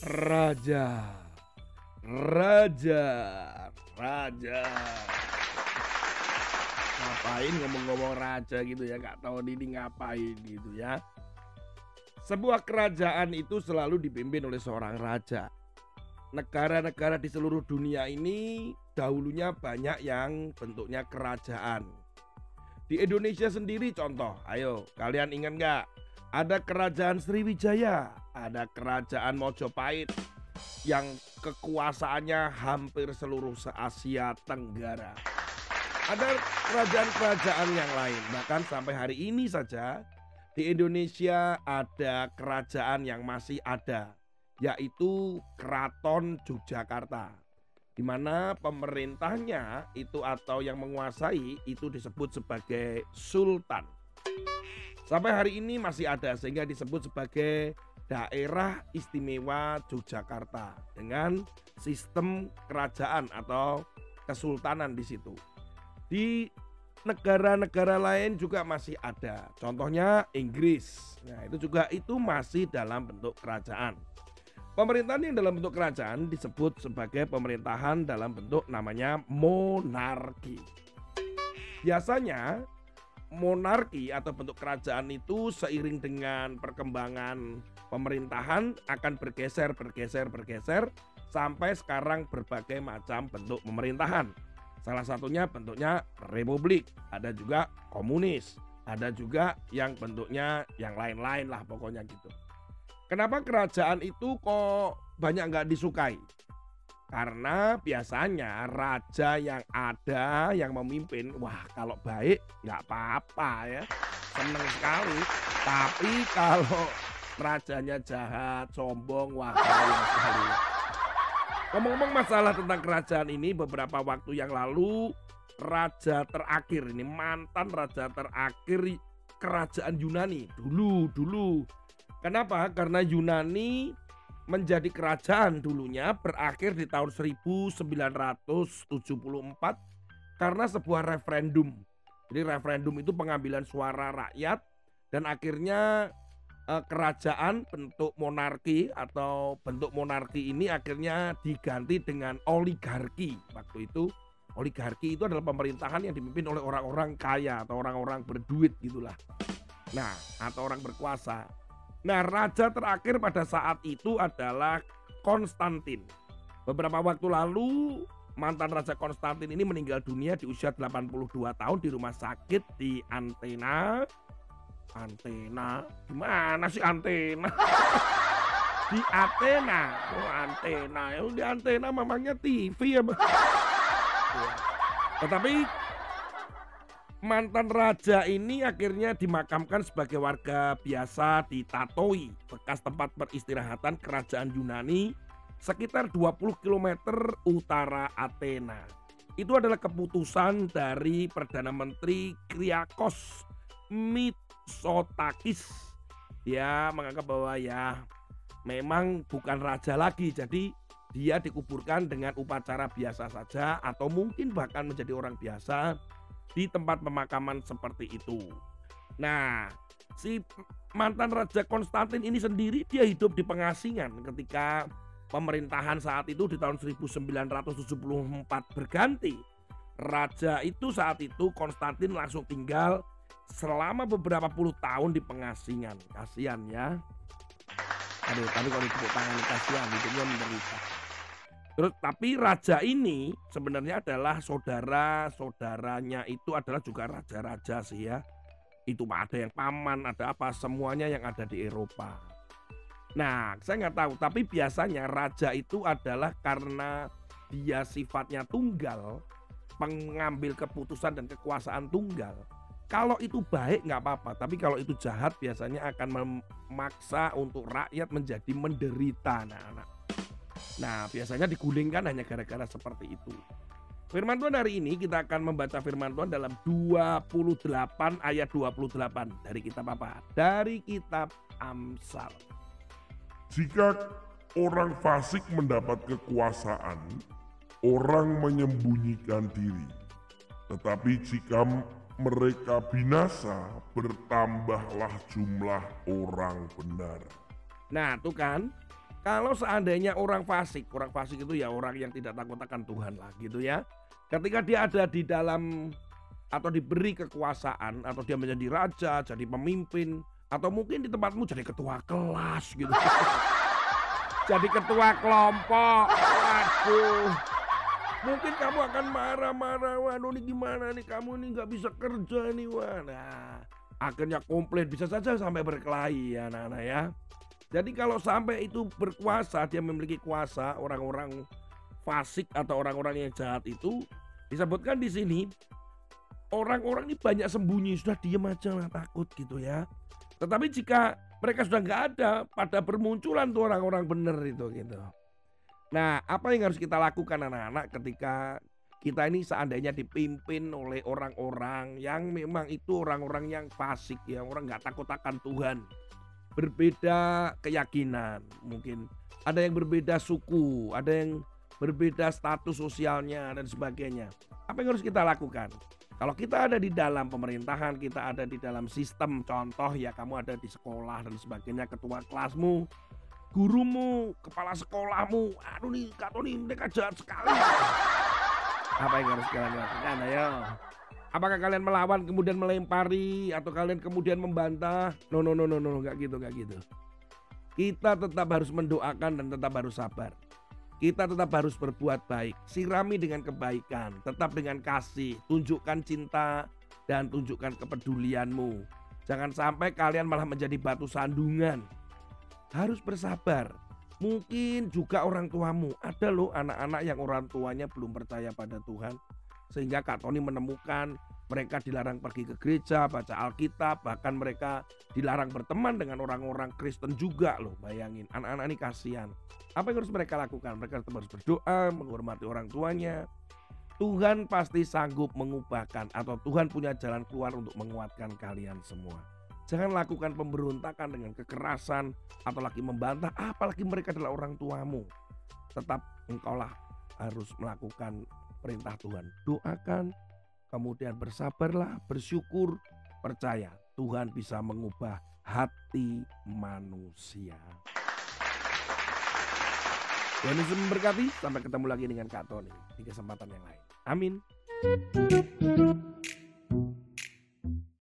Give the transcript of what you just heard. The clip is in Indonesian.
Raja. Raja. Raja. Ngapain ngomong-ngomong raja gitu ya, Kak tahu ini ngapain gitu ya. Sebuah kerajaan itu selalu dipimpin oleh seorang raja. Negara-negara di seluruh dunia ini dahulunya banyak yang bentuknya kerajaan. Di Indonesia sendiri contoh, ayo kalian ingat nggak? Ada kerajaan Sriwijaya, ada kerajaan Mojopahit yang kekuasaannya hampir seluruh se-Asia Tenggara. Ada kerajaan-kerajaan yang lain, bahkan sampai hari ini saja di Indonesia ada kerajaan yang masih ada, yaitu Keraton Yogyakarta. Di mana pemerintahnya itu atau yang menguasai itu disebut sebagai sultan. Sampai hari ini masih ada sehingga disebut sebagai daerah istimewa Yogyakarta dengan sistem kerajaan atau kesultanan di situ. Di negara-negara lain juga masih ada. Contohnya Inggris. Nah, itu juga itu masih dalam bentuk kerajaan. Pemerintahan yang dalam bentuk kerajaan disebut sebagai pemerintahan dalam bentuk namanya monarki. Biasanya monarki atau bentuk kerajaan itu seiring dengan perkembangan pemerintahan akan bergeser, bergeser, bergeser sampai sekarang berbagai macam bentuk pemerintahan. Salah satunya bentuknya republik, ada juga komunis, ada juga yang bentuknya yang lain-lain lah pokoknya gitu. Kenapa kerajaan itu kok banyak nggak disukai? Karena biasanya raja yang ada yang memimpin, wah kalau baik nggak apa-apa ya, seneng sekali. Tapi kalau rajanya jahat, sombong, wah kalian sekali. Ngomong-ngomong masalah tentang kerajaan ini beberapa waktu yang lalu raja terakhir ini mantan raja terakhir kerajaan Yunani dulu dulu. Kenapa? Karena Yunani menjadi kerajaan dulunya berakhir di tahun 1974 karena sebuah referendum. Jadi referendum itu pengambilan suara rakyat dan akhirnya eh, kerajaan bentuk monarki atau bentuk monarki ini akhirnya diganti dengan oligarki. Waktu itu oligarki itu adalah pemerintahan yang dipimpin oleh orang-orang kaya atau orang-orang berduit gitulah. Nah, atau orang berkuasa. Nah, raja terakhir pada saat itu adalah Konstantin. Beberapa waktu lalu mantan raja Konstantin ini meninggal dunia di usia 82 tahun di rumah sakit di Antena. Antena, gimana sih Antena? di Athena, oh Antena, ya di Antena memangnya TV ya. Tetapi mantan raja ini akhirnya dimakamkan sebagai warga biasa di Tatoi, bekas tempat peristirahatan kerajaan Yunani sekitar 20 km utara Athena. Itu adalah keputusan dari Perdana Menteri Kriakos Mitsotakis. Dia menganggap bahwa ya memang bukan raja lagi, jadi dia dikuburkan dengan upacara biasa saja atau mungkin bahkan menjadi orang biasa di tempat pemakaman seperti itu. Nah, si mantan Raja Konstantin ini sendiri dia hidup di pengasingan ketika pemerintahan saat itu di tahun 1974 berganti. Raja itu saat itu Konstantin langsung tinggal selama beberapa puluh tahun di pengasingan. Kasihan ya. Aduh, tapi kalau ditepuk tangan kasihan, hidupnya menderita. Terus tapi raja ini sebenarnya adalah saudara-saudaranya itu adalah juga raja-raja sih ya. Itu ada yang paman, ada apa semuanya yang ada di Eropa. Nah, saya nggak tahu, tapi biasanya raja itu adalah karena dia sifatnya tunggal, pengambil keputusan dan kekuasaan tunggal. Kalau itu baik nggak apa-apa, tapi kalau itu jahat biasanya akan memaksa untuk rakyat menjadi menderita anak-anak. Nah, biasanya digulingkan hanya gara-gara seperti itu. Firman Tuhan hari ini kita akan membaca firman Tuhan dalam 28 ayat 28 dari kitab apa? Dari kitab Amsal. Jika orang fasik mendapat kekuasaan, orang menyembunyikan diri. Tetapi jika mereka binasa, bertambahlah jumlah orang benar. Nah, tuh kan, Kalau seandainya orang fasik, orang fasik itu ya orang yang tidak takut akan Tuhan lah gitu ya. Ketika dia ada di dalam atau diberi kekuasaan atau dia menjadi raja, jadi pemimpin atau mungkin di tempatmu jadi ketua kelas gitu. jadi ketua kelompok. Waduh. Mungkin kamu akan marah-marah, waduh ini gimana nih kamu nih nggak bisa kerja nih, wah. Nah, akhirnya komplain bisa saja sampai berkelahi ya anak-anak ya. Jadi kalau sampai itu berkuasa, dia memiliki kuasa, orang-orang fasik atau orang-orang yang jahat itu disebutkan di sini orang-orang ini banyak sembunyi, sudah diam aja lah takut gitu ya. Tetapi jika mereka sudah nggak ada, pada bermunculan tuh orang-orang benar itu gitu. Nah, apa yang harus kita lakukan anak-anak ketika kita ini seandainya dipimpin oleh orang-orang yang memang itu orang-orang yang fasik ya, orang nggak takut akan Tuhan berbeda keyakinan, mungkin ada yang berbeda suku, ada yang berbeda status sosialnya dan sebagainya. Apa yang harus kita lakukan? Kalau kita ada di dalam pemerintahan, kita ada di dalam sistem, contoh ya kamu ada di sekolah dan sebagainya, ketua kelasmu, gurumu, kepala sekolahmu, aduh nih, Kak Tony mereka jahat sekali. Apa yang harus kalian lakukan? Ayo. Apakah kalian melawan kemudian melempari atau kalian kemudian membantah? No no no no no nggak gitu nggak gitu. Kita tetap harus mendoakan dan tetap harus sabar. Kita tetap harus berbuat baik, sirami dengan kebaikan, tetap dengan kasih, tunjukkan cinta dan tunjukkan kepedulianmu. Jangan sampai kalian malah menjadi batu sandungan. Harus bersabar. Mungkin juga orang tuamu. Ada loh anak-anak yang orang tuanya belum percaya pada Tuhan sehingga Kak Tony menemukan mereka dilarang pergi ke gereja, baca Alkitab, bahkan mereka dilarang berteman dengan orang-orang Kristen juga loh. Bayangin, anak-anak ini kasihan. Apa yang harus mereka lakukan? Mereka tetap harus berdoa, menghormati orang tuanya. Tuhan pasti sanggup mengubahkan atau Tuhan punya jalan keluar untuk menguatkan kalian semua. Jangan lakukan pemberontakan dengan kekerasan atau lagi membantah, apalagi mereka adalah orang tuamu. Tetap engkaulah harus melakukan perintah Tuhan. Doakan, kemudian bersabarlah, bersyukur, percaya Tuhan bisa mengubah hati manusia. Tuhan Yesus memberkati. Sampai ketemu lagi dengan Kak Tony di kesempatan yang lain. Amin.